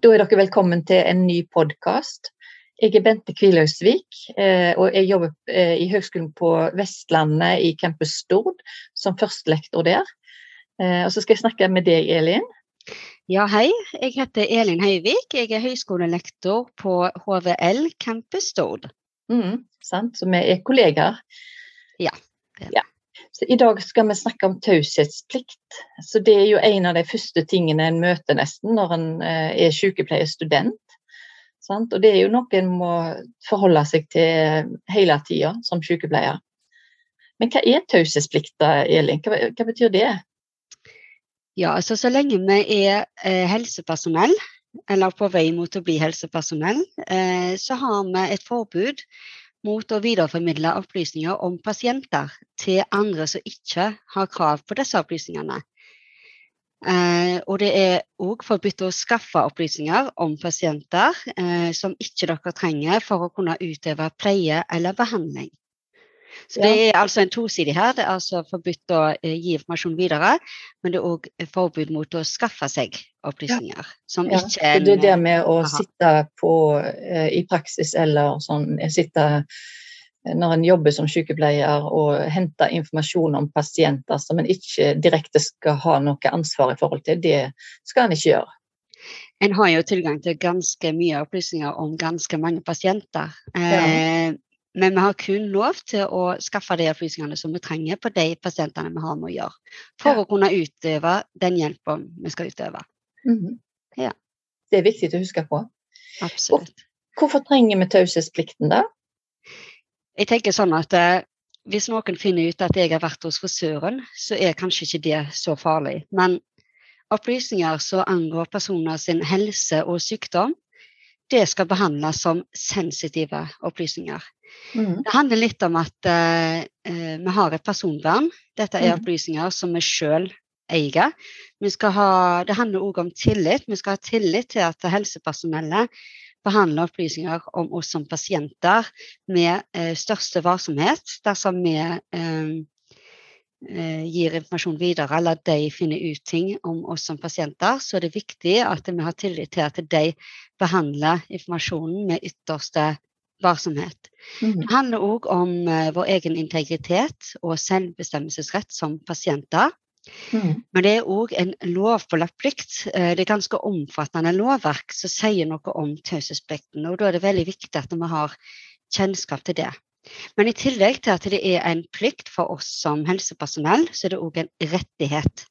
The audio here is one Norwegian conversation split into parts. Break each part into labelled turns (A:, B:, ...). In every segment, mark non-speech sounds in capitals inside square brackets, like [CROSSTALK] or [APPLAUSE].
A: Da er dere velkommen til en ny podkast. Jeg er Bente Kvilhausvik, eh, og jeg jobber eh, i Høgskolen på Vestlandet i Campus Stord som førstelektor der. Eh, og så skal jeg snakke med deg, Elin.
B: Ja, hei. Jeg heter Elin Høyvik. Jeg er høyskolelektor på HVL Campus Stord.
A: Mm, sant, Så vi er kollegaer.
B: Ja.
A: ja. I dag skal vi snakke om taushetsplikt. Det er jo en av de første tingene en møter nesten når en eh, er sykepleierstudent. Sant? Og Det er jo noe en må forholde seg til hele tida som sykepleier. Men hva er taushetsplikta, Elin? Hva, hva, betyr det?
B: Ja, altså Så lenge vi er eh, helsepersonell, eller på vei mot å bli helsepersonell, eh, så har vi et forbud mot å videreformidle opplysninger om pasienter til andre som ikke har krav på disse opplysningene. Eh, og det er òg forbudt å skaffe opplysninger om pasienter eh, som ikke dere trenger for å kunne utøve pleie eller behandling. Så Det er altså en tosidig her. Det er altså forbudt å eh, gi informasjon videre, men det er òg forbud mot å skaffe seg opplysninger. Som
A: ja.
B: ikke en,
A: Det er det med å aha. sitte på, eh, i praksis eller sånn, sitte når en jobber som sykepleier og hente informasjon om pasienter som en ikke direkte skal ha noe ansvar i forhold til, det skal en ikke gjøre.
B: En har jo tilgang til ganske mye opplysninger om ganske mange pasienter. Ja. Eh, men vi har kun lov til å skaffe de opplysningene som vi trenger på de pasientene vi har med å gjøre, for ja. å kunne utøve den hjelpen vi skal utøve. Mm -hmm.
A: ja. Det er viktig å huske på.
B: Absolutt.
A: Hvorfor trenger vi taushetsplikten, da?
B: Jeg tenker sånn at eh, Hvis noen finner ut at jeg har vært hos frisøren, så er kanskje ikke det så farlig. Men opplysninger som angår personer sin helse og sykdom, det skal behandles som sensitive opplysninger. Mm. Det handler litt om at uh, vi har et personvern. Dette er mm. opplysninger som vi sjøl eier. Ha, det handler òg om tillit. Vi skal ha tillit til at helsepersonellet behandler opplysninger om oss som pasienter med uh, største varsomhet dersom vi uh, gir informasjon videre, eller de finner ut ting om oss som pasienter, så er det viktig at vi har tillit til at de behandler informasjonen med ytterste varsomhet. Mm. Det handler òg om uh, vår egen integritet og selvbestemmelsesrett som pasienter. Mm. Men det er òg en lovpålagt plikt. Uh, det er ganske omfattende lovverk som sier noe om taushetsplikten. Og da er det veldig viktig at vi har kjennskap til det. Men i tillegg til at det er en plikt for oss som helsepersonell, så er det òg en rettighet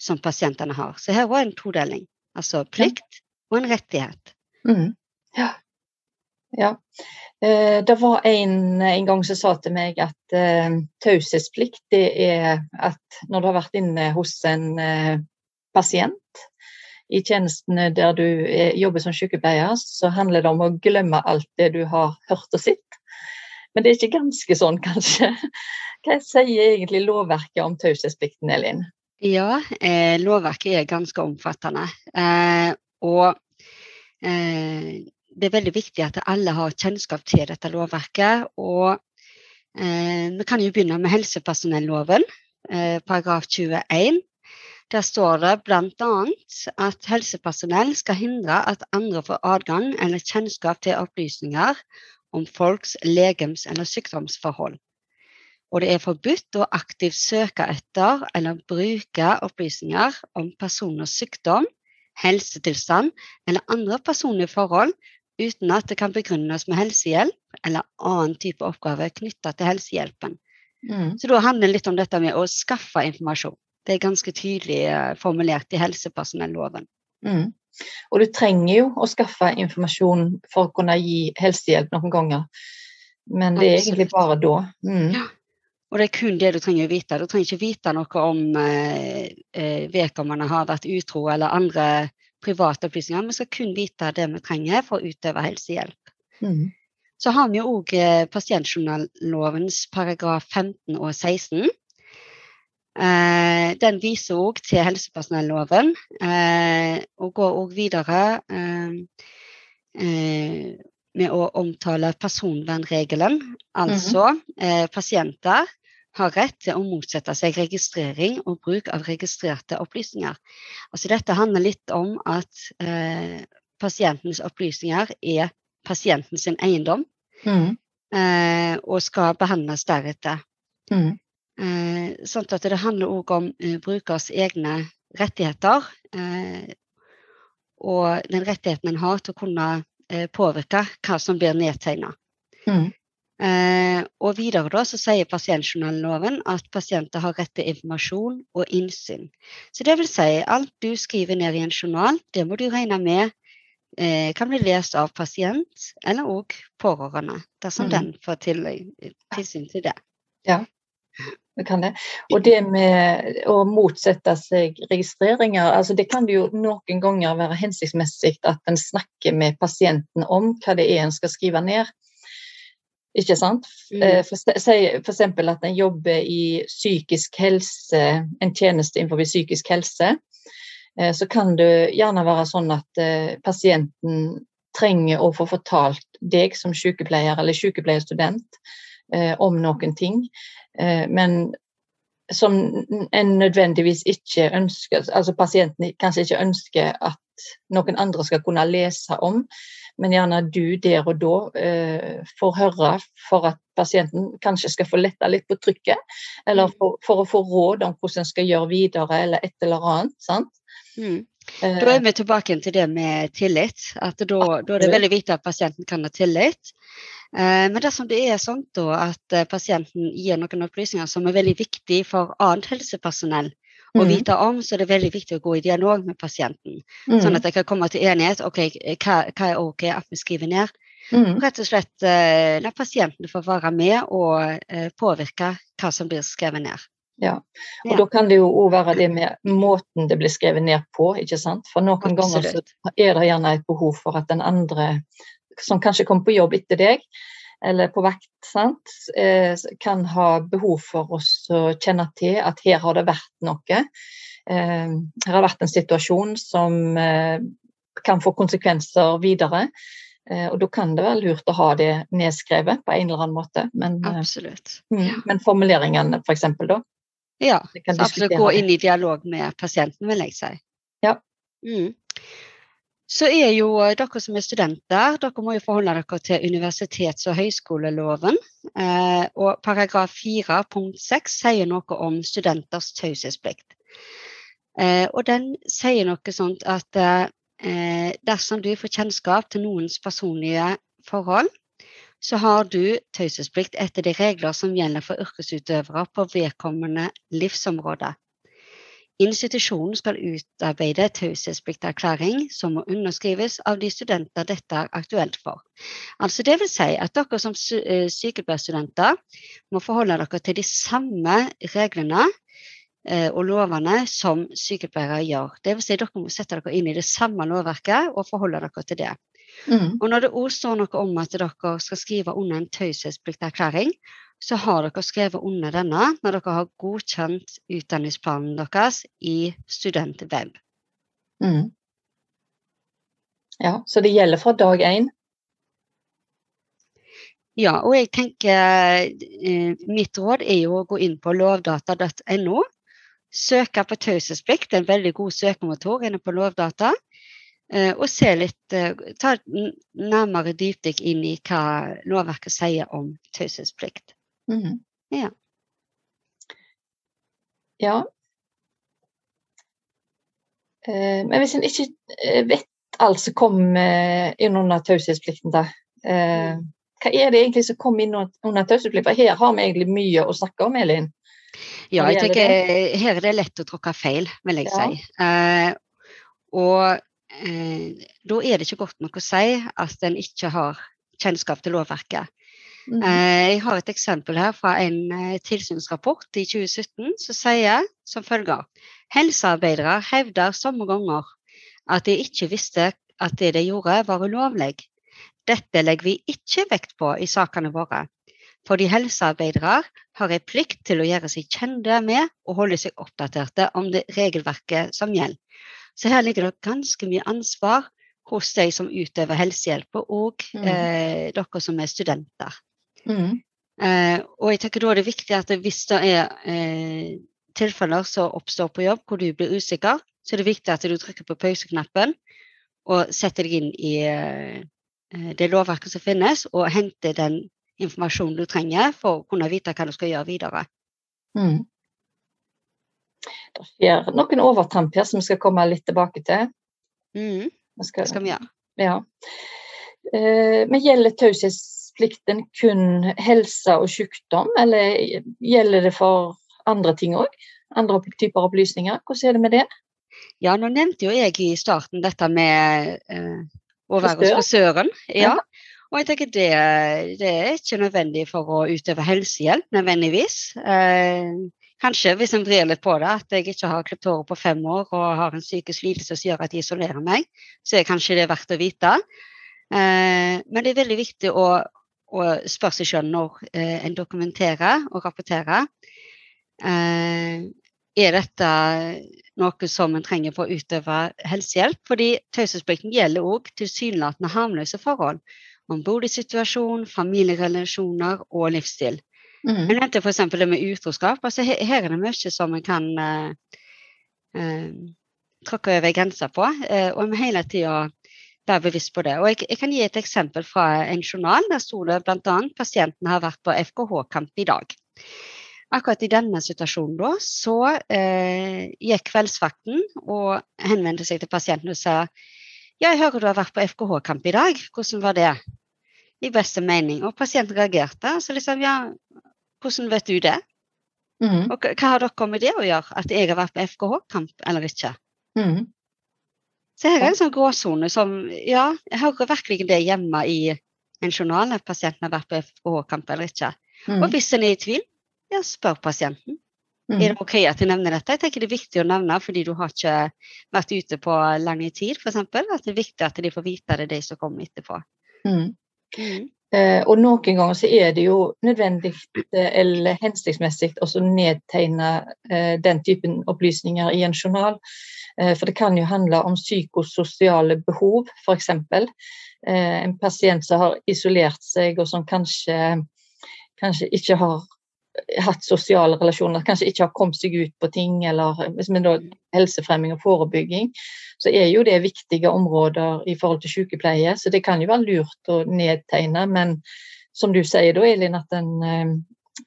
B: som pasientene har. Så her var en todeling. Altså plikt og en rettighet.
A: Mm. Ja. Ja. Eh, det var en en gang som sa til meg at uh, taushetsplikt det er at når du har vært inne hos en uh, pasient i tjenestene der du er, jobber som sykepleier, så handler det om å glemme alt det du har hørt og sett. Men det er ikke ganske sånn, kanskje. Hva sier egentlig lovverket om taushetsplikten, Elin?
B: Ja, eh, lovverket er ganske omfattende. Eh, og det er veldig viktig at alle har kjennskap til dette lovverket. Og eh, vi kan jo begynne med helsepersonelloven, eh, paragraf 21. Der står det bl.a. at helsepersonell skal hindre at andre får adgang eller kjennskap til opplysninger om folks legems- eller sykdomsforhold. Og det er forbudt å aktivt søke etter eller bruke opplysninger om personers sykdom, helsetilstand eller andre personlige forhold uten at det kan begrunnes med helsehjelp eller annen type oppgave knytta til helsehjelpen. Mm. Så da handler det litt om dette med å skaffe informasjon. Det er ganske tydelig eh, formulert i helsepersonelloven.
A: Mm. Og du trenger jo å skaffe informasjon for å kunne gi helsehjelp noen ganger. Men det er egentlig bare da. Mm. Ja.
B: Og det er kun det du trenger å vite. Du trenger ikke vite noe om eh, eh vedkommende har vært utro eller andre private opplysninger. Vi skal kun vite det vi trenger for å utøve helsehjelp. Mm. Så har vi òg eh, pasientjournallovens paragraf 15 og 16. Eh, den viser òg til helsepersonelloven, eh, og går òg videre eh, eh, med å omtale personvernregelen. Altså mm. pasienter har rett til å motsette seg registrering og bruk av registrerte opplysninger. Altså dette handler litt om at eh, pasientens opplysninger er pasientens eiendom
A: Mm.
B: eh, og skal behandles deretter.
A: Mm.
B: Eh, sånn at det handler òg om eh, brukers egne rettigheter. Eh, og den rettigheten en har til å kunne påvirke hva som blir nedtegna.
A: Mm.
B: Eh, og videre da så sier pasientjournalloven at pasienter har rett til informasjon og innsyn. Så det vil si alt du skriver ned i en journal, det må du regne med eh, kan bli lest av pasient eller òg pårørende, dersom
A: Mm.
B: den får tilsyn til det.
A: Det kan det. Og det med å motsette seg registreringer, altså det kan jo noen ganger være hensiktsmessig at en snakker med pasienten om hva det er en skal skrive ned. Ikke sant?
B: Mm.
A: Eh, eksempel at en jobber i psykisk helse, en tjeneste innenfor psykisk helse, eh, så kan det gjerne være sånn at eh, pasienten trenger å få fortalt deg som sykepleier eller sykepleierstudent om noen ting. Eh, men som en nødvendigvis ikke ønsker Altså pasienten kanskje ikke ønsker at noen andre skal kunne lese om, men gjerne du der og da eh, får høre for at pasienten kanskje skal få letta litt på trykket, eller for, for å få råd om hvordan en skal gjøre videre, eller et eller annet. sant?
B: Mm.
A: Eh,
B: Da er vi tilbake til det med tillit. At da, da er det veldig viktig at pasienten kan ha tillit. Eh, men dersom det er sånn at eh, pasienten gir noen opplysninger som er veldig viktig for annet helsepersonell å
A: mm,
B: vite om, så er det veldig viktig å gå i dialog med pasienten.
A: mm,
B: Sånn at jeg kan komme til enighet. ok, Hva, hva er ok at vi skriver ned?
A: mm,
B: rett og slett eh, la pasienten få være med og påvirke hva som blir skrevet ned.
A: Ja. Og
B: Ja.
A: da kan det jo òg være det med måten det blir skrevet ned på, ikke sant. For noen ganger så er det gjerne et behov for at den andre som kanskje kommer på jobb etter deg, eller på vakt, sant, eh, kan ha behov for oss å kjenne til at her har det vært noe. Eh, her har det vært en situasjon som eh, kan få konsekvenser videre. Eh, og da kan det være lurt å ha det nedskrevet på en eller annen måte. Men,
B: Absolutt.
A: mm, men formuleringene, for eksempel, da.
B: Ja. Absolutt gå inn i dialog med pasienten, vil jeg si.
A: Ja.
B: Mm. Så er jo eh, dere som er studenter, dere må jo forholde dere til universitets- og høyskoleloven. Eh, og paragraf 4 punkt 6 sier noe om studenters taushetsplikt. Eh, og den sier noe sånt at dersom du får kjennskap til noens personlige forhold, så har du taushetsplikt etter de regler som gjelder for yrkesutøvere på vedkommende livsområde. Institusjonen skal utarbeide taushetsplikterklæring som må underskrives av de studenter dette er aktuelt for. Altså det vil si at dere som eh, sykepleierstudenter må forholde dere til de samme reglene eh, og lovene som sykepleiere gjør. Dvs. si dere må sette dere inn i det samme lovverket og forholde dere til det.
A: Mm.
B: Og når det òg står noe om at dere skal skrive under en taushetsplikterklæring, så har dere skrevet under denne når dere har godkjent utdanningsplanen deres i Studentweb.
A: Mm. Ja, så det gjelder fra dag én.
B: Ja, og jeg tenker eh, mitt råd er jo å gå inn på lovdata.no. Søke på taushetsplikt, det er en veldig god søkemotor inne på Lovdata. eh, Og se litt, eh, ta nærmere dypdykk inn i hva lovverket sier om taushetsplikt.
A: Mm.
B: Ja.
A: Ja. Eh, men hvis en ikke eh, vet alt som kommer inn under taushetsplikten, da. Eh, hva er det egentlig som kommer inn under taushetsplikten? Her har vi egentlig mye å snakke om, Elin.
B: Ja, jeg tenker eh, her er det lett å tråkke feil, vil jeg
A: Ja.
B: si. Eh, og eh, da er det ikke godt nok å si at en ikke har kjennskap til lovverket.
A: Mm.
B: Eh, jeg har et eksempel her fra en eh, tilsynsrapport i 2017 som sier som følger Helsearbeidere hevder somme ganger at de ikke visste at det de gjorde var ulovlig. Dette legger vi ikke vekt på i sakene våre. Fordi helsearbeidere har en plikt til å gjøre seg kjente med og holde seg oppdaterte om det regelverket som gjelder. Så her ligger det ganske mye ansvar hos de som utøver helsehjelp, og
A: Mm.
B: eh, dere som er studenter.
A: Mm.
B: Eh, og jeg tenker da er det viktig at hvis det er eh, tilfeller som oppstår på jobb hvor du blir usikker, så er det viktig at du trykker på pauseknappen og setter deg inn i eh, det lovverket som finnes, og henter den informasjonen du trenger for å kunne vite hva du skal gjøre videre. Mm.
A: Det skjer noen overtramp her som vi skal komme litt tilbake til.
B: Mm. Det skal, skal vi gjøre.
A: Ja. Eh, men gjelder taushetsplikten kun helse og sykdom, eller gjelder det for andre ting òg? Andre typer opplysninger? Hvordan er det med det?
B: Ja, nå nevnte jo jeg i starten dette med eh, å være hos frisøren. Ja. Og jeg tenker det, det, er ikke nødvendig for å utøve helsehjelp, nødvendigvis. Eh, kanskje, hvis en vrir litt på det, at jeg ikke har klippet håret på fem år og har en psykisk lidelse som gjør at jeg isolerer meg, så er kanskje det verdt å vite. Eh, men det er veldig viktig å, å spør seg selv når eh, en dokumenterer og rapporterer. Eh, er dette noe som en trenger for å utøve helsehjelp? Fordi taushetsplikten gjelder òg tilsynelatende harmløse forhold. Om boligsituasjon, familierelasjoner og livsstil. Mm. Jeg nevnte f.eks. det med utroskap. Altså, her, er det mye som en kan eh, uh, tråkke over grensa på. Eh, og vi hele tida være bevisst på det. Og jeg, jeg, kan gi et eksempel fra en journal. Der sto det bl.a. pasienten har vært på FKH-kamp i dag. Akkurat i denne situasjonen da, så eh, gikk kveldsvakten og henvendte seg til pasienten og sa ja, jeg hører du har vært på FKH-kamp i dag, hvordan var det? I beste mening. Og pasienten reagerte. Så liksom, ja, hvordan vet du det? Mm. Og hva har dere med det å gjøre, at jeg har vært på FKH-kamp eller ikke? Mm. Så her er en sånn gråsone som Ja, jeg hører virkelig det hjemme i en journal at pasienten har vært på FKH-kamp eller ikke. Mm. Og hvis en er i tvil, ja, spør pasienten. Mm. Er det OK at jeg nevner dette? Jeg tenker det er viktig å nevne fordi du har ikke vært ute på lang tid, f.eks. At det er viktig at de får vite det, de som kommer etterpå. Mm.
A: Mm. Eh, og noen ganger så er det jo nødvendig eh, eller hensiktsmessig å nedtegne eh, den typen opplysninger i en journal. Eh, for det kan jo handle om psykososiale behov, f.eks. Eh, en pasient som har isolert seg, og som kanskje, kanskje ikke har hatt sosiale relasjoner, kanskje ikke har kommet seg ut på ting, eller hvis vi da helsefremming og forebygging, så er jo det viktige områder i forhold til sykepleie. Så det kan jo være lurt å nedtegne, men som du sier da, Elin, at en eh,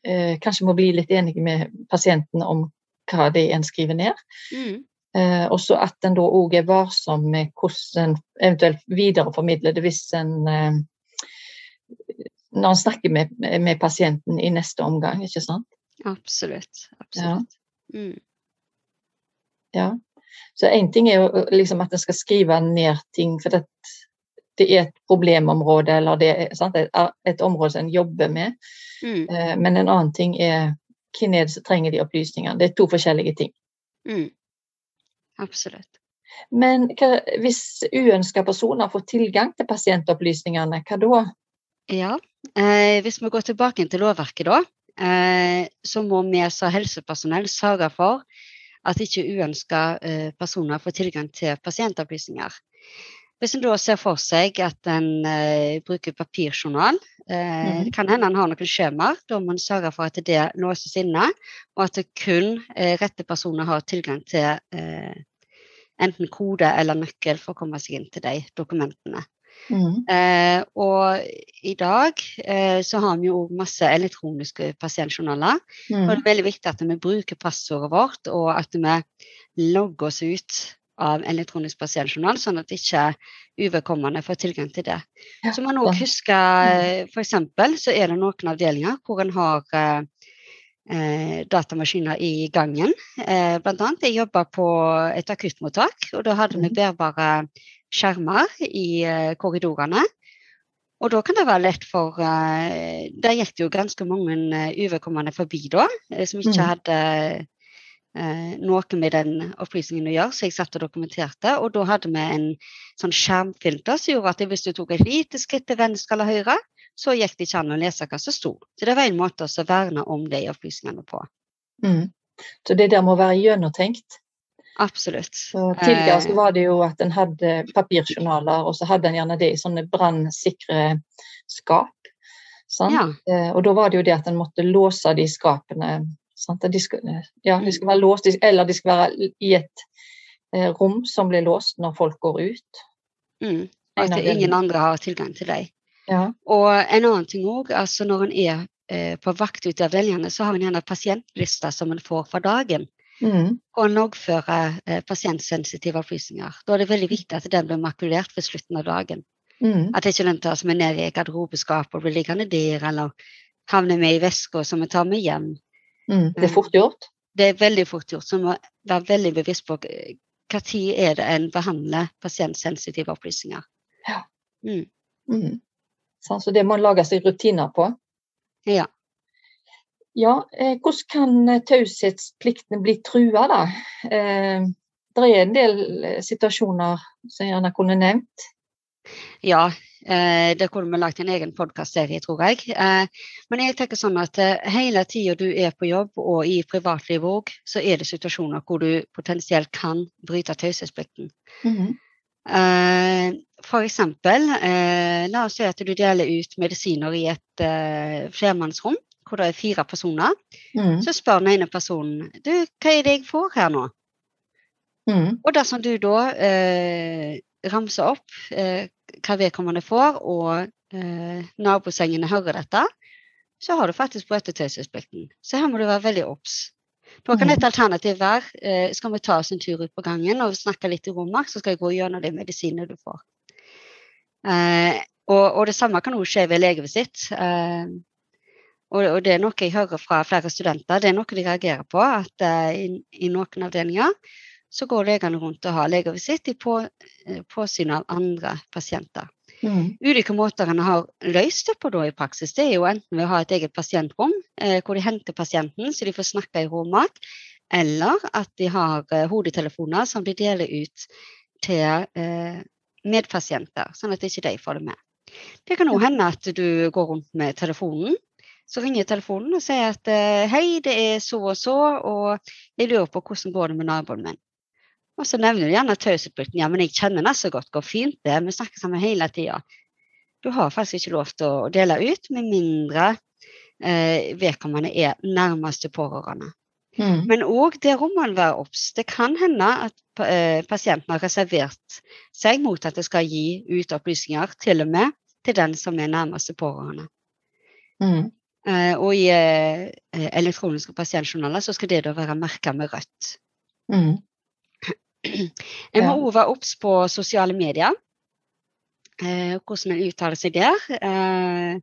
A: eh kanskje må bli litt enig med pasienten om hva det er en skriver ned. Mm. Eh, og så at en da òg er varsom med hvordan en eventuelt videreformidler det hvis en eh, Når en snakker med, med, pasienten i neste omgang, ikke sant?
B: Absolutt. Absolutt. Ja. Mm.
A: ja. Så én ting er jo liksom at en skal skrive ned ting, for det, det er et problemområde, eller det er et, område som en jobber med. Mm. Eh, men en annen ting er hvem er det som trenger de opplysningene. Det er to forskjellige ting. Mm.
B: Absolutt.
A: Men hva, hvis uønska personer får tilgang til pasientopplysningene, hva da?
B: Ja, eh, Hvis vi går tilbake til lovverket, da, eh, så må vi som helsepersonell sørge for at ikke uønska eh, personer får tilgang til pasientopplysninger. Hvis en da ser for seg at en eh, bruker papirjournal, eh, mm. det kan hende en har noen skjemaer, da må en sørge for at det låses inne, og at kun eh, rette personer har tilgang til eh, enten kode eller nøkkel for å komme seg inn til de dokumentene. Mm. Og i dag eh, så har vi jo masse elektroniske pasientjournaler. Mm. Og det er veldig viktig at vi bruker passordet vårt, og at vi logger oss ut av elektronisk pasientjournal, sånn at ikke uvedkommende får tilgang til det. Så man òg huske mm. f.eks. så er det noen avdelinger hvor en har eh, datamaskiner i gangen. Eh, blant annet jeg jobba på et akuttmottak, og da hadde vi mm. bærbare skjermer i eh, korridorene. Og da kan det være lett for uh, Der gikk det jo ganske mange uh, uvedkommende forbi da, som ikke mm. hadde eh, noe med den opplysningen å gjøre, så jeg satt og dokumenterte. Og da hadde vi en sånn skjermfilter som gjorde at hvis du tok et lite skritt til venstre eller høyre, så gikk det ikke an å lese hva som sto. Så det var en måte å verne om de opplysningene på.
A: Mm. Så det der må være gjennomtenkt?
B: Absolutt.
A: Så tidligere så var det jo at en hadde papirjournaler, og så hadde en gjerne det i sånne brannsikre skap. Ja. Eh, og da var det jo det at en måtte låse de skapene de skal, ja, de skal være låst, eller de skal være i et eh, rom som blir låst når folk går ut.
B: Mm. At ingen andre har tilgang til deg.
A: Ja.
B: Og en annen ting òg, altså når en er eh, på vakt ute i avdelingene, så har en gjerne pasientlister som en får for dagen.
A: Mm.
B: Og en loggfører eh, pasientsensitive opplysninger. Da er det veldig viktig at den blir makulert ved slutten av dagen.
A: Mm.
B: At ikke den tas med ned i garderobeskapet og blir liggende der, eller havner med i veska som vi tar med hjem.
A: Mm. Det er fort gjort.
B: Det er veldig fort gjort, så man må være veldig bevisst på eh, hva tid er det en behandler pasientsensitive opplysninger.
A: Ja.
B: Mm.
A: Mm. Sånn, så det må en lage seg rutiner på.
B: Ja.
A: Ja, eh, hvordan kan eh, taushetspliktene bli trua, da? Eh, det er en del eh, situasjoner som jeg gjerne kunne nevnt.
B: Ja, det kunne vi lagt en egen podkastserie, tror jeg. Eh, men jeg tenker sånn at eh, hele tida du er på jobb og i privatlivet òg, så er det situasjoner hvor du potensielt kan bryte taushetsplikten.
A: Mhm.
B: Eh, for eksempel, eh, la oss si at du deler ut medisiner i et eh, flermannsrom hvor det er fire personer.
A: Mhm.
B: Så spør den ene personen du, hva er det jeg får her nå?
A: Mhm.
B: Og dersom du da eh, ramser opp eh, hva vedkommende får, og eh, nabosengene hører dette, så har du faktisk brutt taushetsplikten. Så her må du være veldig obs. Da kan et alternativ være eh, skal vi ta oss en tur ut på gangen og snakke litt i rommet, så skal jeg gå gjennom de medisinene du får. Eh, og, og, det samme kan også skje ved legevisitt. Eh, og, og, det er noe jeg hører fra flere studenter, det er noe de reagerer på. At i, i, noen avdelinger så går legene rundt og har legevisitt i på, eh, påsyn av andre pasienter.
A: Mm.
B: Ulike måter en har løst det på da i praksis, det er jo enten ved å ha et eget pasientrom eh, hvor de henter pasienten så de får snakke i rommet, eller at de har eh, hodetelefoner som de deler ut til eh, medpasienter, sånn at ikke de får det med. Det kan òg hende at du går rundt med telefonen. Så ringer telefonen og sier at eh, hei, det er så og så, og jeg lurer på hvordan går det med naboen min. Og så nevner du gjerne taushetsplikten. Ja, men jeg kjenner henne så godt, går fint det. Vi snakker sammen hele tida. Du har faktisk ikke lov til å dele ut, med mindre eh, vedkommende er nærmeste pårørende.
A: Mm.
B: Men òg det rommet man være obs. Det kan hende at eh, pasienten har reservert seg mot at det skal gi ut opplysninger, til og med til den som er nærmeste pårørende.
A: Mm.
B: Eh, og i eh, elektroniske pasientjournaler så skal det da være merka med rødt.
A: Mhm.
B: En må òg være obs på sosiale medier. Eh, hvordan en uttaler seg der. Eh,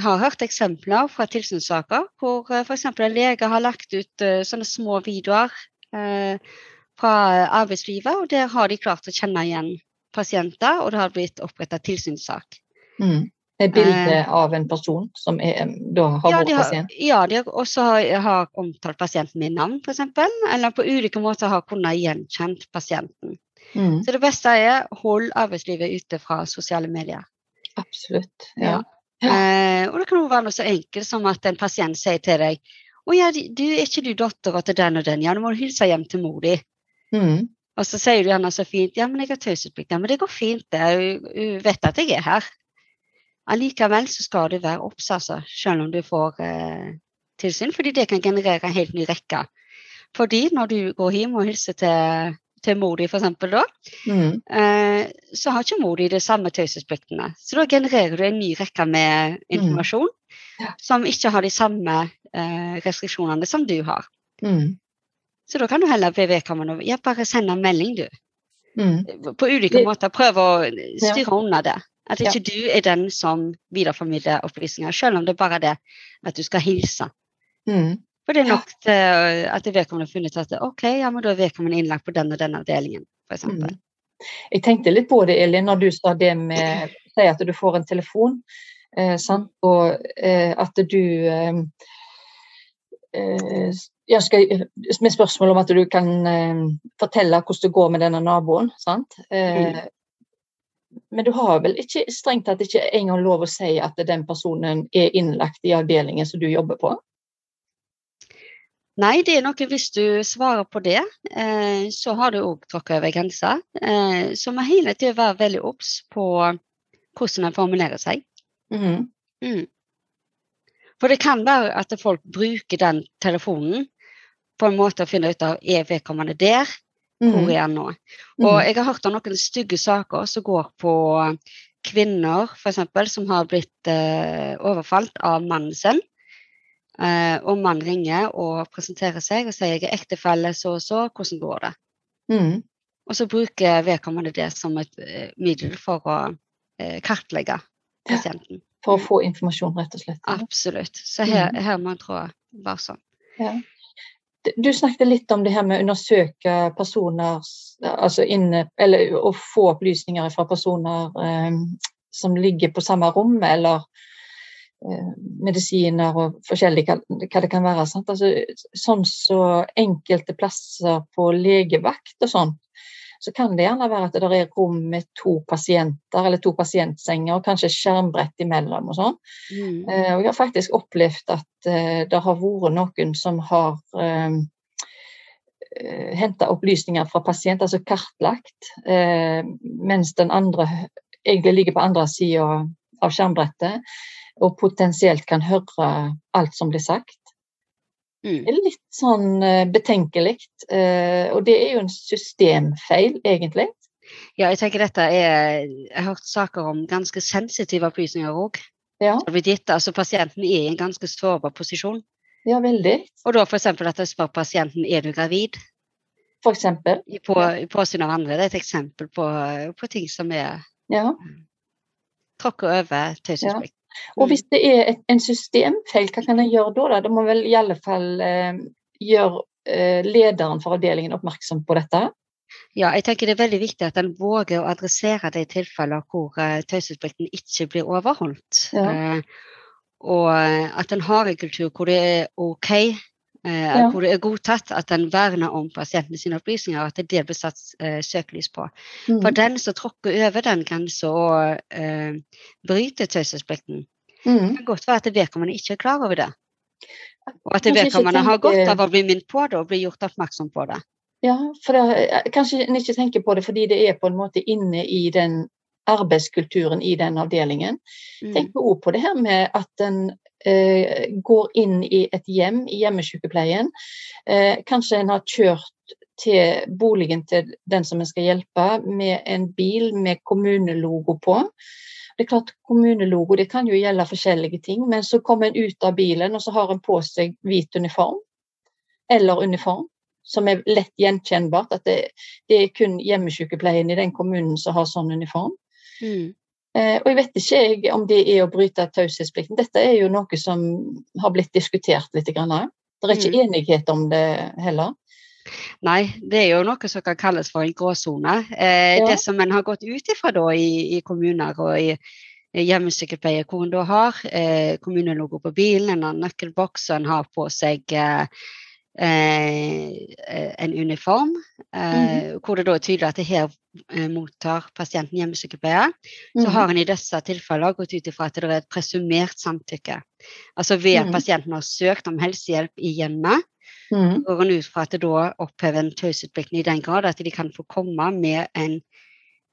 B: jeg har hørt eksempler fra tilsynssaker hvor eh, f.eks. en lege har lagt ut eh, sånne små videoer eh, fra arbeidslivet, og der har de klart å kjenne igjen pasienter, og det har blitt opprettet tilsynssak.
A: Mhm. Et bilde av en person som er, da har
B: Ja,
A: vært pasient.
B: ja, de har også har, har omtalt pasienten med navn, f.eks., eller på ulike måter har kunnet gjenkjent pasienten.
A: Mm.
B: Så det beste er hold arbeidslivet ute fra sosiale medier.
A: Absolutt. Ja.
B: Eh, og det kan også være noe så enkelt som at en pasient sier til deg å ja, du, er ikke du dattera til den og den? Ja, nå må du hilse hjem til mor di.
A: Mm.
B: Og så sier du gjerne så fint ja, men jeg har taushetsplikt. Ja, men det går fint, det. Hun vet at jeg er her. Allikevel så skal du være obs, altså, selv om du får eh, tilsyn, fordi det kan generere en helt ny rekke. Fordi når du går hjem og hilser til, til mor di, f.eks., da,
A: Mhm.
B: eh, så har ikke mor di de samme taushetspliktene. Så da genererer du en ny rekke med informasjon
A: Ja.
B: som ikke har de samme eh, restriksjonene som du har.
A: Mm.
B: Så da kan du heller be vedkommende ja, bare sende en melding, du.
A: Mhm.
B: På ulike måter prøve å styre unna det. At ikke du er den som videreformidler opplysninger, selv om det bare er det at du skal hilse.
A: Mm.
B: For det er nok til at vedkommende har funnet at ok, ja, men da er vedkommende innlagt på den og den avdelingen, f.eks.
A: Mm. Jeg tenkte litt på det, Elin, når du sa det med Si at du får en telefon, eh, sant? og eh, at du eh, eh, ja, skal, Med spørsmål om at du kan eh, fortelle hvordan det går med denne naboen. sant? Men du har vel ikke strengt tatt ikke engang lov å si at den personen er innlagt i avdelingen som du jobber på?
B: Nei, det er noe hvis du svarer på det, eh, så har du òg tråkka over grensa. Eh, så må hele tida være veldig obs på hvordan en formulerer seg.
A: Mhm.
B: Mm. For det kan være at folk bruker den telefonen på en måte å finne ut av er vedkommende der, Hvor
A: Mm.
B: er han nå?
A: Mm.
B: Og jeg har hørt om noen stygge saker som går på kvinner for eksempel, som har blitt eh, overfalt av mannen sin. Eh, og mannen ringer og presenterer seg og sier jeg er ektefelle så og så, hvordan går det?
A: Mm.
B: Og så bruker vedkommende det som et eh, middel for å eh, kartlegge
A: Ja.
B: pasienten.
A: For å få informasjon, rett og slett.
B: Absolutt. Så her,
A: Mhm.
B: her må en trå sånn
A: Ja. Du snakket litt om det her med å undersøke personer altså inne, Eller å få opplysninger fra personer eh, som ligger på samme rom, eller eh, medisiner og forskjellig hva, det kan være. Altså, sånn så enkelte plasser på legevakt og sånn, så kan det gjerne være at det er rom med to pasienter eller to pasientsenger og kanskje skjermbrett imellom og sånn.
B: Mm.
A: Eh, Og jeg har faktisk opplevd at eh, det har vært noen som har eh, henta opplysninger fra pasient, altså kartlagt, eh, mens den andre egentlig ligger på andre sida av skjermbrettet og potensielt kan høre alt som blir sagt.
B: Mm.
A: Det er litt sånn eh, betenkelig, eh, og det er jo en systemfeil, egentlig.
B: Ja, jeg tenker dette er Jeg har hørt saker om ganske sensitive opplysninger òg.
A: Ja,
B: Altså, pasienten er i en ganske sårbar posisjon.
A: ja veldig.
B: Og da f.eks. at jeg spør pasienten er du gravid,
A: For eksempel.
B: på, påsyn av andre. Det er et eksempel på, på ting som er
A: Ja.
B: tråkker over taushetsplikt.
A: Og hvis det er et, en systemfeil, hva kan en gjøre da? da? Det må vel i alle fall eh, gjøre eh, lederen for avdelingen oppmerksom på dette?
B: Ja, jeg tenker det er veldig viktig at en våger å adressere de tilfeller hvor uh, taushetsplikten ikke blir overholdt.
A: Ja.
B: Eh, og eh, at en har en kultur hvor det er OK, eh,
A: Ja.
B: hvor det er godtatt at en verner om pasientene sine opplysninger, at det blir satt eh, søkelys på.
A: Mm.
B: For den som tråkker over den grensa og eh, bryter taushetsplikten,
A: Mm.
B: det kan godt være at vedkommende ikke er klar over det. Og at vedkommende har godt av å bli minnet på det og bli gjort oppmerksom på det.
A: Ja, for det, kanskje en ikke tenker på det fordi det er på en måte inne i den arbeidskulturen i den avdelingen.
B: Mm.
A: Tenk òg på det her med at en eh, går inn i et hjem, i hjemmesykepleien. Eh, kanskje en har kjørt til boligen til den som en skal hjelpe, med en bil med kommunelogo på. Det er klart Kommunelogo det kan jo gjelde forskjellige ting, men så kommer en ut av bilen og så har en på seg hvit uniform, eller uniform, som er lett gjenkjennbart. At det, det er kun hjemmesykepleien i den kommunen som har sånn uniform.
B: Mm.
A: Eh, og jeg vet ikke jeg, om det er å bryte taushetsplikten. Dette er jo noe som har blitt diskutert litt. Grann. Det er ikke
B: Mm.
A: enighet om det heller.
B: Nei, det er jo noe som kan kalles for en gråsone. Eh,
A: Ja.
B: Det som en har gått ut ifra da i, i kommuner og i, hjemmesykepleie, hvor en da har eh, kommunelogo på bilen, en har nøkkelboks og en har på seg eh, en uniform, eh, hvor det da er tydelig at det her eh, mottar pasienten hjemmesykepleie, så
A: Mhm.
B: har en i disse tilfellene gått ut ifra at det er et presumert samtykke. Altså ved at
A: Mhm.
B: pasienten har søkt om helsehjelp i hjemmet,
A: Mhm.
B: går en ut fra at det da opphever en taushetsplikten i den grad at de kan få komme med en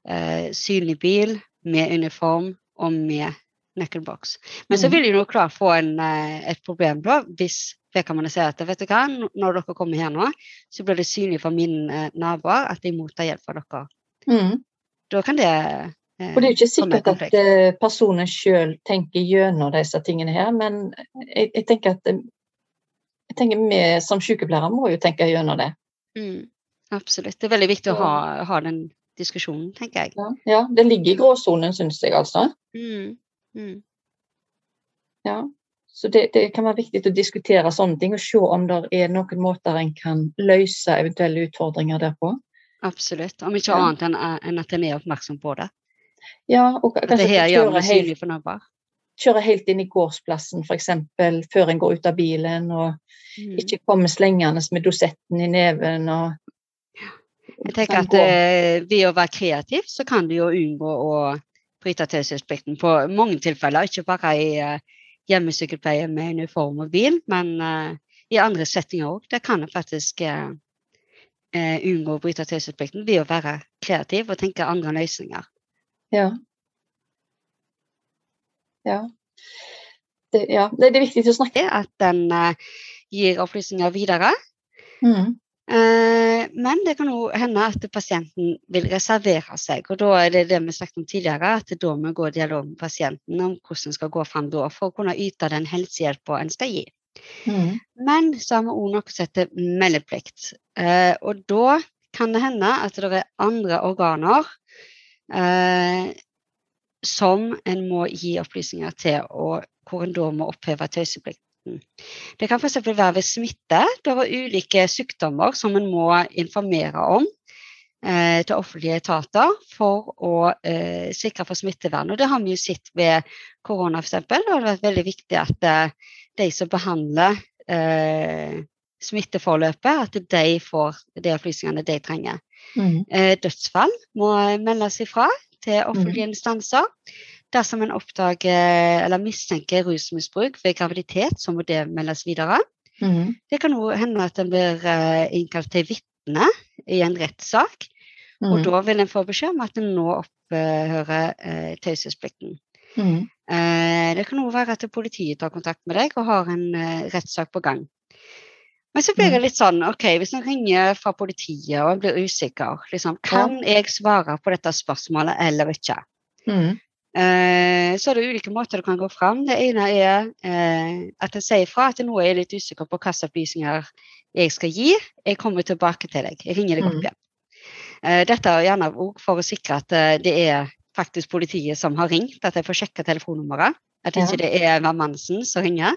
B: eh, synlig bil, med uniform og med nøkkelboks. Men så
A: Mhm.
B: vil jo jo klart få en, eh, et problem da, hvis vedkommende ser at vet du hva, når dere kommer her nå, så blir det synlig for mine eh, naboer at de mottar hjelp fra dere.
A: Mm.
B: Da kan det eh,
A: Og det er jo ikke sikkert at eh, personen sjøl tenker gjennom disse tingene her, men jeg, jeg tenker at jeg tenker vi som sykepleiere må jo tenke gjennom det.
B: Mm, absolutt. Det er veldig viktig å ha, ha den diskusjonen, tenker jeg.
A: Ja, ja det ligger i gråsonen, syns jeg altså.
B: Mm, mm.
A: Ja. Så det, det kan være viktig å diskutere sånne ting og se om det er noen måter en kan løse eventuelle utfordringer der på.
B: Absolutt. Om ikke annet enn, enn at en er oppmerksom på det.
A: Ja, og
B: At det
A: kanskje
B: her gjør
A: kjøre helt,
B: synlig for naboer.
A: kjøre helt inn i gårdsplassen f.eks. før en går ut av bilen, og
B: Mm.
A: ikke komme slengende med dosetten i neven. og
B: Jeg tenker at eh, ved å være kreativ, så kan du jo unngå å bryte taushetsplikten på mange tilfeller. Ikke bare i eh, hjemmesykepleie med uniform og bil, men eh, i andre settinger òg. Der kan en faktisk eh, unngå å bryte taushetsplikten ved å være kreativ og tenke andre løsninger.
A: Ja. Ja. Det, ja. Det, er viktig å snakke.
B: At en eh, gir opplysninger videre.
A: Mm.
B: Eh, men det kan òg hende at pasienten vil reservere seg. og Da er det det vi snakket om tidligere, at da må vi gå i dialog med pasienten om hvordan en skal gå fram da, for å kunne yte den helsehjelpa en skal gi.
A: Mm.
B: Men så har vi òg noe som heter meldeplikt. Eh, og da kan det hende at det er andre organer eh, som en må gi opplysninger til, og hvor en da må oppheve tauseplikten. Det kan f.eks. være ved smitte. Det er ulike sykdommer som en må informere om eh, til offentlige etater for å eh, sikre for smittevern. Og Det har vi jo sett ved korona f.eks. Det har vært veldig viktig at eh, de som behandler eh, smitteforløpet, at de får de opplysningene de trenger.
A: Mm.
B: Eh, dødsfall må meldes ifra til offentlige instanser. Dersom en oppdager eller mistenker rusmisbruk ved graviditet, så må det meldes videre.
A: Mm.
B: Det kan òg hende at en blir eh, innkalt til vitne i en rettssak. Og
A: Mm.
B: da vil en få beskjed om at en nå opphører eh, taushetsplikten.
A: Mm.
B: Eh, det kan òg være at politiet tar kontakt med deg og har en eh, rettssak på gang. Men så blir det
A: Mm.
B: litt sånn, ok, hvis en ringer fra politiet og en blir usikker, liksom, kan jeg svare på dette spørsmålet eller ikke?
A: Mm.
B: Eh, så er det ulike måter du kan gå fram. Det ene er eh, at jeg sier fra at nå er jeg litt usikker på hvilke opplysninger jeg skal gi. Jeg kommer tilbake til deg. Jeg ringer deg opp
A: Mm.
B: igjen. Eh, dette er gjerne òg for å sikre at det er faktisk politiet som har ringt, at jeg får sjekka telefonnummeret. At ikke det er hvermannsen som ringer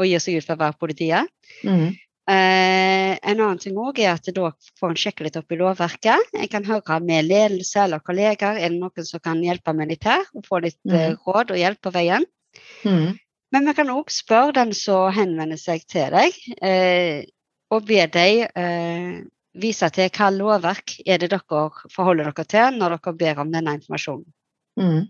B: og gir seg ut for å være politiet.
A: Mm.
B: Eh, en annen ting også er at da får en sjekke litt opp i lovverket. En kan høre med ledelse eller kolleger. Er det noen som kan hjelpe med litt her? Og få litt mm. råd og hjelp på veien.
A: Mm.
B: Men vi kan òg spørre den som henvender seg til deg, eh, og be deg eh, vise til hva lovverk er det dere forholder dere til når dere ber om denne informasjonen.
A: Mm.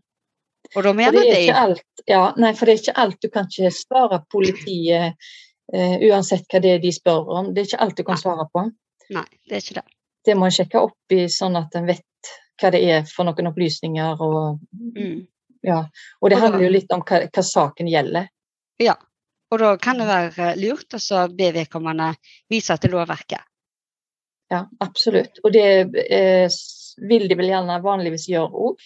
B: Og da mener
A: er
B: de
A: ja, nei, for det er ikke alt du kan ikke svare politiet uansett hva det er de spør om. Det er ikke alt du kan svare på.
B: Nei, det er ikke det.
A: Det må en sjekke opp i sånn at en vet hva det er for noen opplysninger. Og,
B: Mm.
A: ja. og det handler jo litt om hva, hva saken gjelder.
B: Ja. Og da kan det være lurt å be vedkommende vise til lovverket.
A: Ja, absolutt. Og det eh, vil de vel gjerne vanligvis gjøre òg,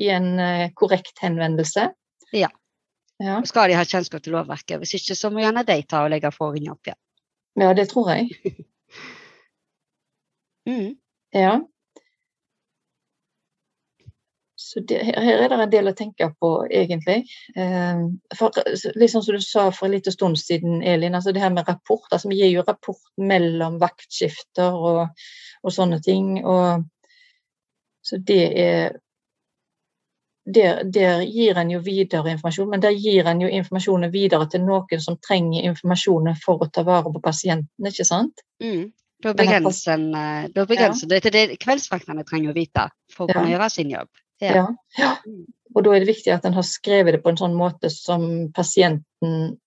A: i en eh, korrekt henvendelse.
B: Ja.
A: Ja.
B: Skal de ha kjennskap til lovverket? Hvis ikke, så må gjerne de ta og legge for opp igjen.
A: ja, det tror jeg. [LAUGHS]
B: Mm.
A: Ja. Så det, her er det en del å tenke på, egentlig. Eh, for, liksom som du sa for en liten stund siden, Elin, altså det her med rapport. altså Vi gir jo rapport mellom vaktskifter og, og sånne ting. og Så det er der, der gir en jo videre informasjon, men der gir en jo informasjonen videre til noen som trenger informasjonen for å ta vare på pasienten, ikke sant?
B: Mm. Da begrenser en, eh, det til det kveldsvaktene trenger å vite for å
A: Ja.
B: gjøre sin jobb. Ja.
A: Ja. ja. Og da er det viktig at en har skrevet det på en sånn måte som pasienten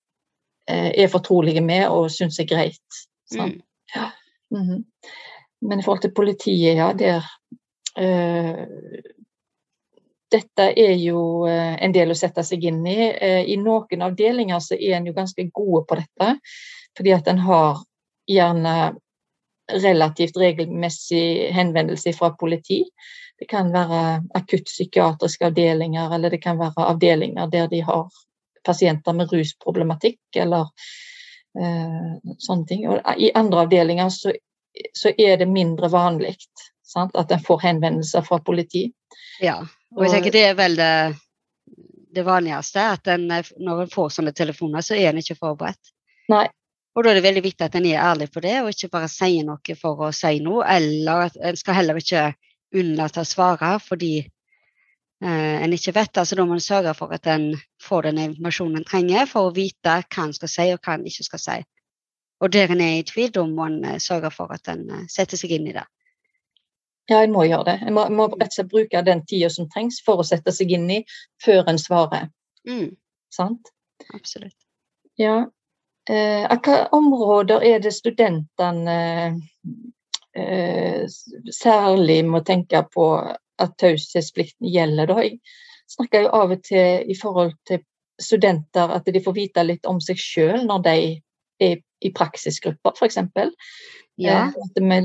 A: eh, er fortrolige med og syns er greit. Sånn.
B: Mm.
A: Mhm. Men i forhold til politiet, ja, der eh, Dette er jo eh, en del å sette seg inn i. Eh, I noen avdelinger så er en jo ganske gode på dette, fordi at en har gjerne relativt regelmessig henvendelse fra politi. Det kan være akuttpsykiatriske avdelinger, eller det kan være avdelinger der de har pasienter med rusproblematikk, eller eh, sånne ting. Og I andre avdelinger så, så er det mindre vanlig at en får henvendelser fra politi.
B: Ja. Og jeg tenker det er vel det, det vanligste, at en, eh, når en får sånne telefoner, så er en ikke forberedt.
A: Nei.
B: Og da er det veldig viktig at en er ærlig på det, og ikke bare sier noe for å si noe. Eller at en skal heller ikke unnlate å svare fordi eh, en ikke vet. altså Da må en sørge for at en får den informasjonen en trenger for å vite hva en skal si og hva en ikke skal si. Og der en er i tvil, da må en eh, sørge for at en eh, setter seg inn i det.
A: Ja, jeg må gjøre det. Jeg må, må rett og slett bruke den tida som trengs for å sette seg inn i før en svarer.
B: Mm,
A: Sant?
B: absolutt.
A: Ja. Eh, hva områder er det studentene eh, særlig må tenke på at taushetsplikten gjelder? Da jeg snakker jo av og til i forhold til studenter at de får vite litt om seg sjøl når de er i praksisgrupper, f.eks.
B: Ja.
A: Vi,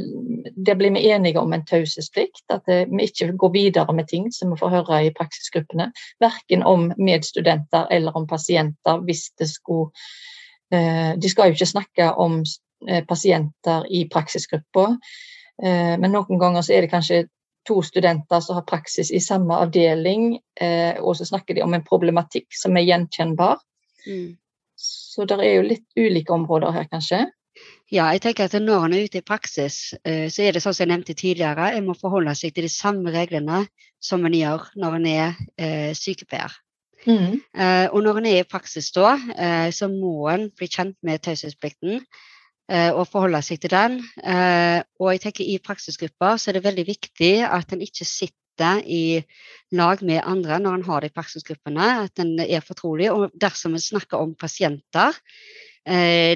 A: det blir vi enige om en taushetsplikt. At eh, vi ikke går videre med ting som vi får høre i praksisgruppene. Verken om medstudenter eller om pasienter hvis det skulle eh, De skal jo ikke snakke om eh, pasienter i praksisgruppa, men noen ganger så er det kanskje to studenter som har praksis i samme avdeling, og så snakker de om en problematikk som er gjenkjennbar.
B: Mm.
A: Så det er jo litt ulike områder her, kanskje.
B: Ja, jeg tenker at når en er ute i praksis, eh, så er det sånn som jeg nevnte tidligere, en må forholde seg til de samme reglene som en gjør når en er eh, sykepleier.
A: Mm.
B: Eh, og når en er i praksis da, eh, så må en bli kjent med taushetsplikten og forholde seg til den. Og jeg tenker i praksisgrupper så er det veldig viktig at en ikke sitter i lag med andre når en har det i praksisgruppene, at en er fortrolig. Og dersom en snakker om pasienter,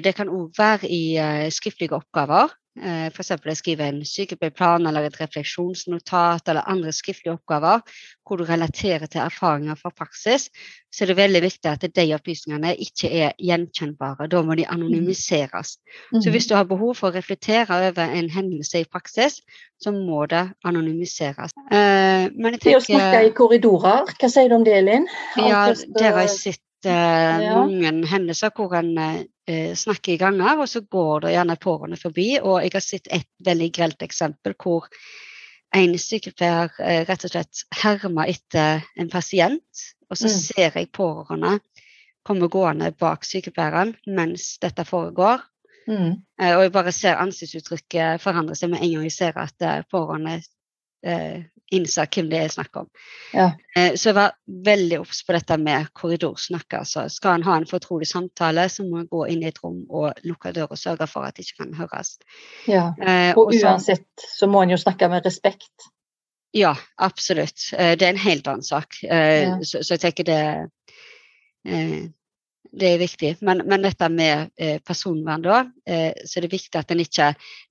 B: det kan òg være i eh, skriftlige oppgaver. Eh, F.eks. å skrive en sykepleierplan eller et refleksjonsnotat eller andre skriftlige oppgaver hvor du relaterer til erfaringer fra praksis, så er det veldig viktig at de opplysningene ikke er gjenkjennbare. Da må de anonymiseres. Så hvis du har behov for å reflektere over en hendelse i praksis, så må det anonymiseres. Eh, men jeg
A: Det å snakke i korridorer, hva sier du om det, Elin?
B: ja,
A: det-
B: der har jeg sett eh,
A: Ja.
B: mange hendelser hvor en eh, snakker i ganger, og så går det gjerne pårørende forbi. Og jeg har sett et veldig grelt eksempel hvor en sykepleier eh, rett og slett hermer etter en pasient, og så
A: Mm.
B: ser jeg pårørende komme gående bak sykepleieren mens dette foregår.
A: Mm.
B: Eh, og jeg bare ser ansiktsuttrykket forandre seg med en gang jeg ser at eh, pårørende eh, hvem det er snakk om.
A: Ja.
B: Eh, så jeg var veldig obs på dette med korridorsnakk. Altså. Skal en ha en fortrolig samtale, så må en gå inn i et rom og lukke døra og sørge for at det ikke kan høres.
A: ja.
B: Eh,
A: Og
B: og så-
A: uansett så må en jo snakke med respekt.
B: Ja, absolutt. Eh, Det er en helt annen sak. Eh,
A: Ja.
B: Så, så jeg tenker det eh, det er viktig. Men, men dette med eh, personvern, da, eh, så er det viktig at en ikke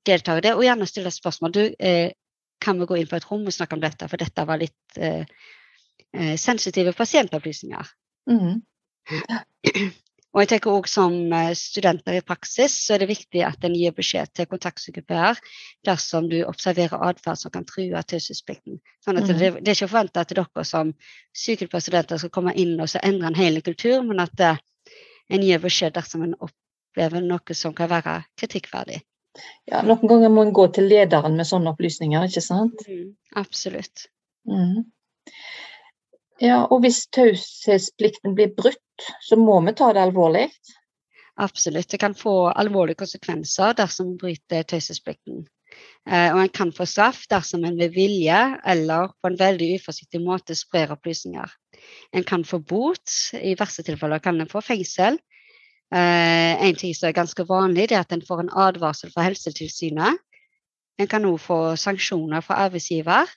B: deltar i det. Og gjerne stille spørsmål. Du, eh, kan vi gå inn på et rom og snakke om dette, for dette var litt eh, eh, sensitive pasientopplysninger.
A: Mm.
B: Og jeg tenker også som eh, studenter i praksis, så er det viktig at en gir beskjed til kontaktsykepleier dersom du observerer atferd som kan true taushetsplikten. Sånn at
A: Mhm.
B: det, det er ikke forventa at dere som sykepleierstudenter skal komme inn og så endre en hel kultur, men at eh, en gir beskjed dersom en opplever noe som kan være kritikkverdig.
A: Ja, noen ganger må en gå til lederen med sånne opplysninger, ikke sant?
B: Absolutt.
A: Mm. Ja, og hvis taushetsplikten blir brutt, så må vi ta det alvorlig.
B: Absolutt. Det kan få alvorlige konsekvenser dersom en bryter taushetsplikten. Eh, og en kan få straff dersom en ved vilje eller på en veldig uforsiktig måte sprer opplysninger. En kan få bot, i verste tilfeller kan en få fengsel. Eh, en ting som er ganske vanlig, det er at en får en advarsel fra Helsetilsynet. En kan òg få sanksjoner fra arbeidsgiver,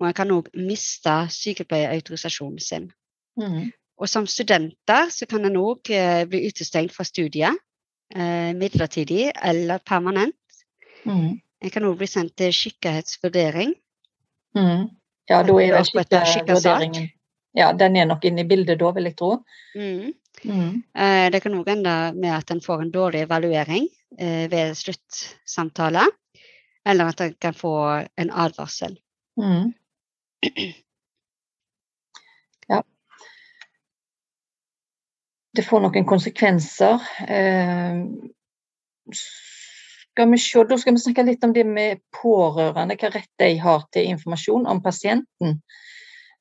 B: og en kan òg miste sykepleierautorisasjonen sin.
A: Mm.
B: Og som studenter så kan en òg eh, bli utestengt fra studiet eh, midlertidig eller permanent.
A: Mm.
B: En kan òg bli sendt til skikkelighetsvurdering.
A: Mm. Ja, da er det skikkevurderingen. Ja, den er nok inne i bildet da, vil jeg tro.
B: Mm.
A: Mm.
B: Eh, det kan òg ende med at en får en dårlig evaluering eh, ved sluttsamtale. Eller at en kan få en advarsel.
A: Mm. [CLEARS THROAT] Ja. Det får noen konsekvenser. Eh, skal vi se, da skal vi snakke litt om det med pårørende, hva rett de har til informasjon om pasienten.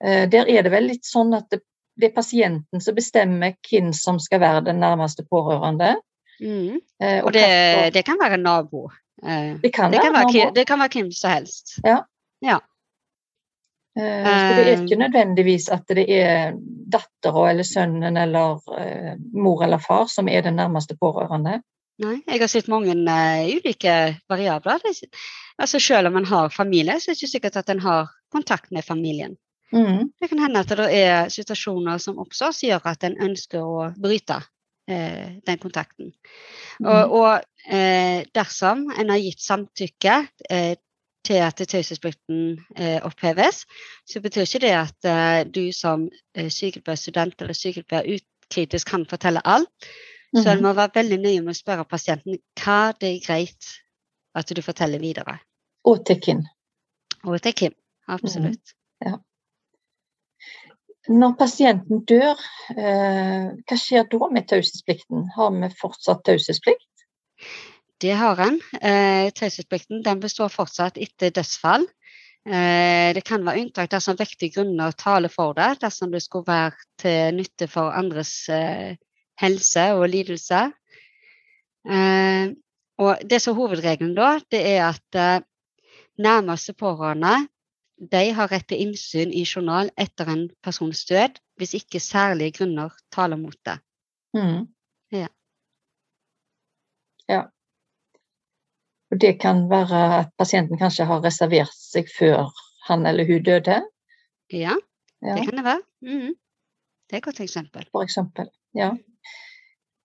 A: Der er det vel litt sånn at det, er pasienten som bestemmer hvem som skal være den nærmeste pårørende.
B: Mm.
A: Eh,
B: Og det, det kan være nabo. Eh,
A: det kan
B: det, kan være,
A: nabo.
B: det kan være hvem som helst.
A: Eh, Så det er ikke nødvendigvis at det er dattera eller sønnen eller mor eller far som er den nærmeste pårørende.
B: Nei, jeg har sett mange ulike variabler. Altså Selv om en har familie, så er det ikke sikkert at en har kontakt med familien.
A: Mm.
B: Det kan hende at det er situasjoner som oppstår som gjør at en ønsker å bryte eh, den kontakten. Og, og eh, dersom en har gitt samtykke eh, til at taushetsplikten eh, oppheves, så betyr ikke det at eh, du som eh, sykepleierstudent eller sykepleier ukritisk kan fortelle alt. Så en
A: Mhm.
B: må være veldig nøye med å spørre pasienten hva det er greit at du forteller videre.
A: Og til Kim.
B: Og til Kim, absolutt.
A: Mm. Ja. Når pasienten dør, eh, hva skjer da med taushetsplikten? Har vi fortsatt taushetsplikt?
B: Det har en. Eh, taushetsplikten består fortsatt etter dødsfall. Eh, det kan være unntak dersom vektige grunner taler for det, dersom det skulle være til nytte for andres helse og lidelse. Og det som er hovedregelen da, det er at nærmeste pårørende de har rett til innsyn i journal etter en persons død, hvis ikke særlige grunner taler mot det.
A: Mm.
B: Ja.
A: ja. Og det kan være at pasienten kanskje har reservert seg før han eller hun døde?
B: Ja,
A: Ja,
B: det kan det være. Mm. Det er et godt eksempel.
A: for eksempel. Ja.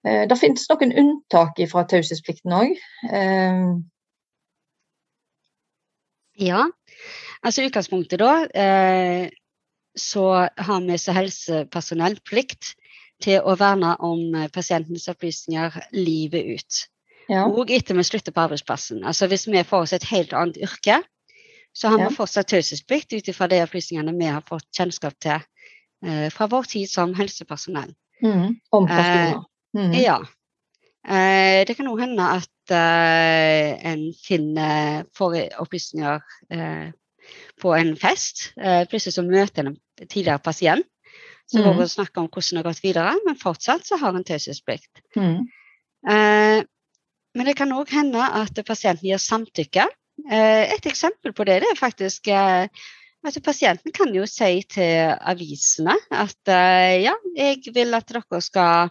A: Eh, Det finnes noen unntak fra taushetsplikten òg.
B: Ja, altså utgangspunktet da, eh, så har vi som helsepersonell plikt til å verne om eh, pasientens opplysninger livet ut.
A: Ja.
B: Og etter vi slutter på arbeidsplassen. Altså hvis vi får oss et helt annet yrke, så har
A: Ja.
B: vi fortsatt taushetsplikt ut ifra de opplysningene vi har fått kjennskap til eh, fra vår tid som helsepersonell.
A: Mm. Om personer. Mm.
B: Ja. Eh, det kan òg hende at eh, en finner får opplysninger eh, på en fest. Eh, plutselig så møter en tidligere pasient som mm. snakker om hvordan det har gått videre, men fortsatt så har en taushetsplikt.
A: Mm.
B: Eh, men det kan òg hende at pasienten gir samtykke. Eh, et eksempel på det, det er faktisk eh, at pasienten kan jo si til avisene at eh, ja, jeg vil at dere skal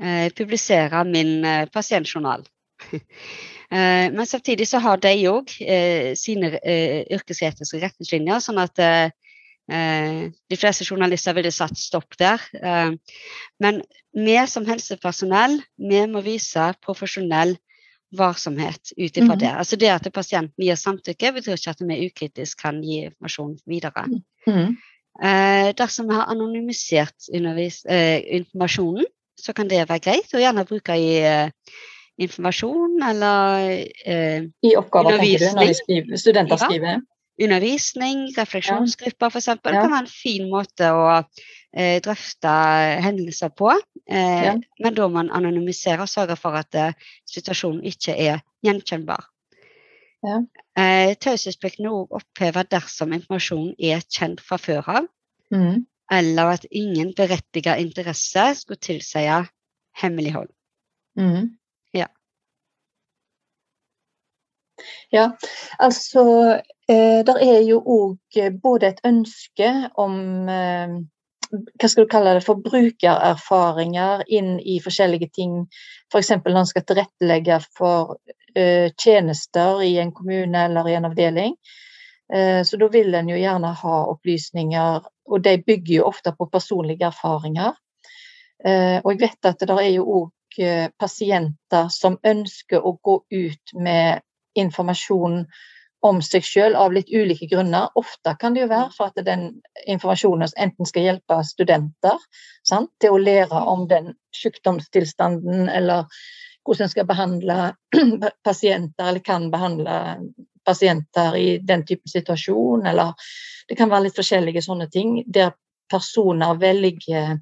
B: eh, publisere min pasientjournal. Eh, men samtidig så har de òg eh, sine eh, yrkesetiske retningslinjer, sånn at de fleste journalister ville satt stopp der. Eh, men vi som helsepersonell, vi må vise profesjonell varsomhet ut ifra
A: mm.
B: det. Altså det at pasienten gir samtykke, betyr ikke at vi ukritisk kan gi informasjon videre.
A: Mm.
B: Eh, dersom vi har anonymisert eh, informasjonen, så kan det være greit, og gjerne bruke i eh, informasjon eller eh,
A: I oppgaver, tenker du, når
B: Undervisning.
A: skriver, studenter
B: Ja.
A: skriver?
B: undervisning, refleksjonsgrupper f.eks.
A: Ja.
B: kan være en fin måte å eh, drøfte hendelser på. Eh,
A: Ja.
B: Men da man anonymiserer, og sørge for at eh, situasjonen ikke er gjenkjennbar.
A: Ja.
B: Eh, Taushetsplikten er også opphevet dersom informasjonen er kjent fra før av,
A: Mm.
B: eller at ingen berettiget interesse skulle tilsi hemmelighold.
A: Mm.
B: Ja.
A: Altså eh, Der er jo òg både et ønske om eh, hva skal du kalle det forbrukererfaringer inn i forskjellige ting. F.eks. når en skal tilrettelegge for eh, tjenester i en kommune eller i en avdeling. Eh, så da vil en jo gjerne ha opplysninger, og de bygger jo ofte på personlige erfaringer. Eh, og jeg vet at det er jo òg eh, pasienter som ønsker å gå ut med informasjon om seg selv av litt ulike grunner. Ofte kan det jo være for at den informasjonen enten skal hjelpe studenter sant, til å lære om den sykdomstilstanden, eller hvordan en skal behandle [CLEARS THROAT] pasienter, eller kan behandle pasienter i den type situasjon, eller det kan være litt forskjellige sånne ting, der personer velger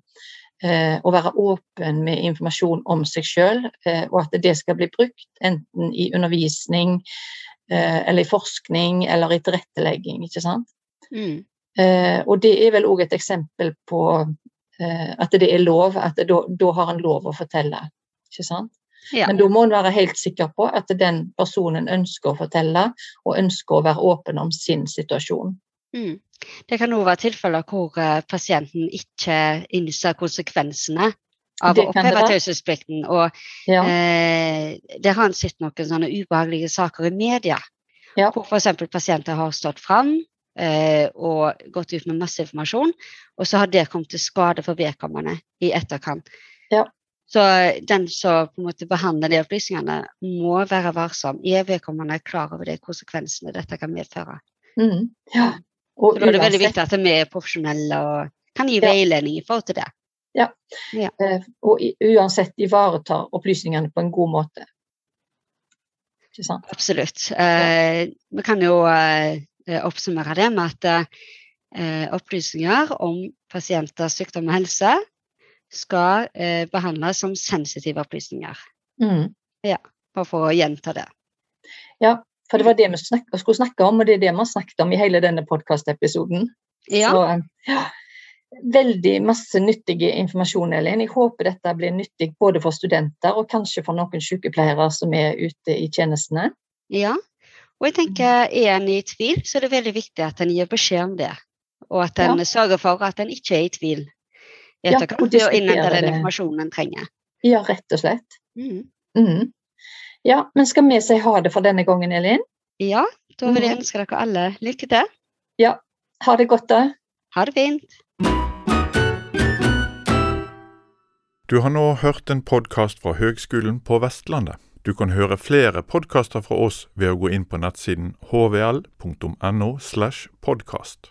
A: å være åpen med informasjon om seg selv, eh, og at det skal bli brukt enten i undervisning eh, eller i forskning eller i tilrettelegging. ikke sant?
B: Mm.
A: Eh, og det er vel òg et eksempel på eh, at det er lov, at da, da har en lov å fortelle. ikke sant?
B: Ja.
A: Men da må en være helt sikker på at den personen ønsker å fortelle, og ønsker å være åpen om sin situasjon.
B: Mm. Det kan òg være tilfeller hvor eh, pasienten ikke innser konsekvensene av å oppheve taushetsplikten. Og
A: Ja.
B: eh, det har en sett noen sånne ubehagelige saker i media.
A: Ja.
B: Hvor f.eks. pasienter har stått fram eh, og gått ut med masse informasjon, og så har det kommet til skade for vedkommende i etterkant.
A: Ja.
B: Så den som på en måte behandler de opplysningene, må være varsom. Er vedkommende klar over de konsekvensene dette kan medføre?
A: Mm. ja. Og
B: Så da er det veldig viktig at vi er profesjonelle og kan gi
A: Ja.
B: veiledning i forhold til det.
A: Ja, og i- uansett ivaretar opplysningene på en god måte. Ikke sant?
B: Absolutt. Eh, vi kan jo eh, oppsummere det med at eh, opplysninger om pasienters sykdom og helse skal eh, behandles som sensitive opplysninger.
A: Mm.
B: Bare for å gjenta det.
A: Ja, for det var det vi snak skulle snakke om, og det er det vi har snakket om i hele denne podkastepisoden.
B: Ja,
A: Så ja, veldig masse nyttig informasjon, Elin. Jeg håper dette blir nyttig både for studenter og kanskje for noen sykepleiere som er ute i tjenestene.
B: ja. Og jeg tenker, er en i tvil, så er det veldig viktig at en gir beskjed om det. Og at en sørger for at en ikke er i tvil i
A: Ja,
B: etterkant
A: og
B: ved å innhente
A: diskutere
B: den informasjonen en trenger.
A: Ja, rett og slett.
B: Mm.
A: Mhm. Ja, men skal vi si ha det for denne gangen, Elin?
B: Ja, da vil jeg
A: Mhm.
B: ønske dere alle lykke til.
A: Ja, ha det godt da.
B: Ha det fint.
C: Du har nå hørt en podkast fra Høgskolen på Vestlandet. Du kan høre flere podkaster fra oss ved å gå inn på nettsiden hvl.no. slash podkast.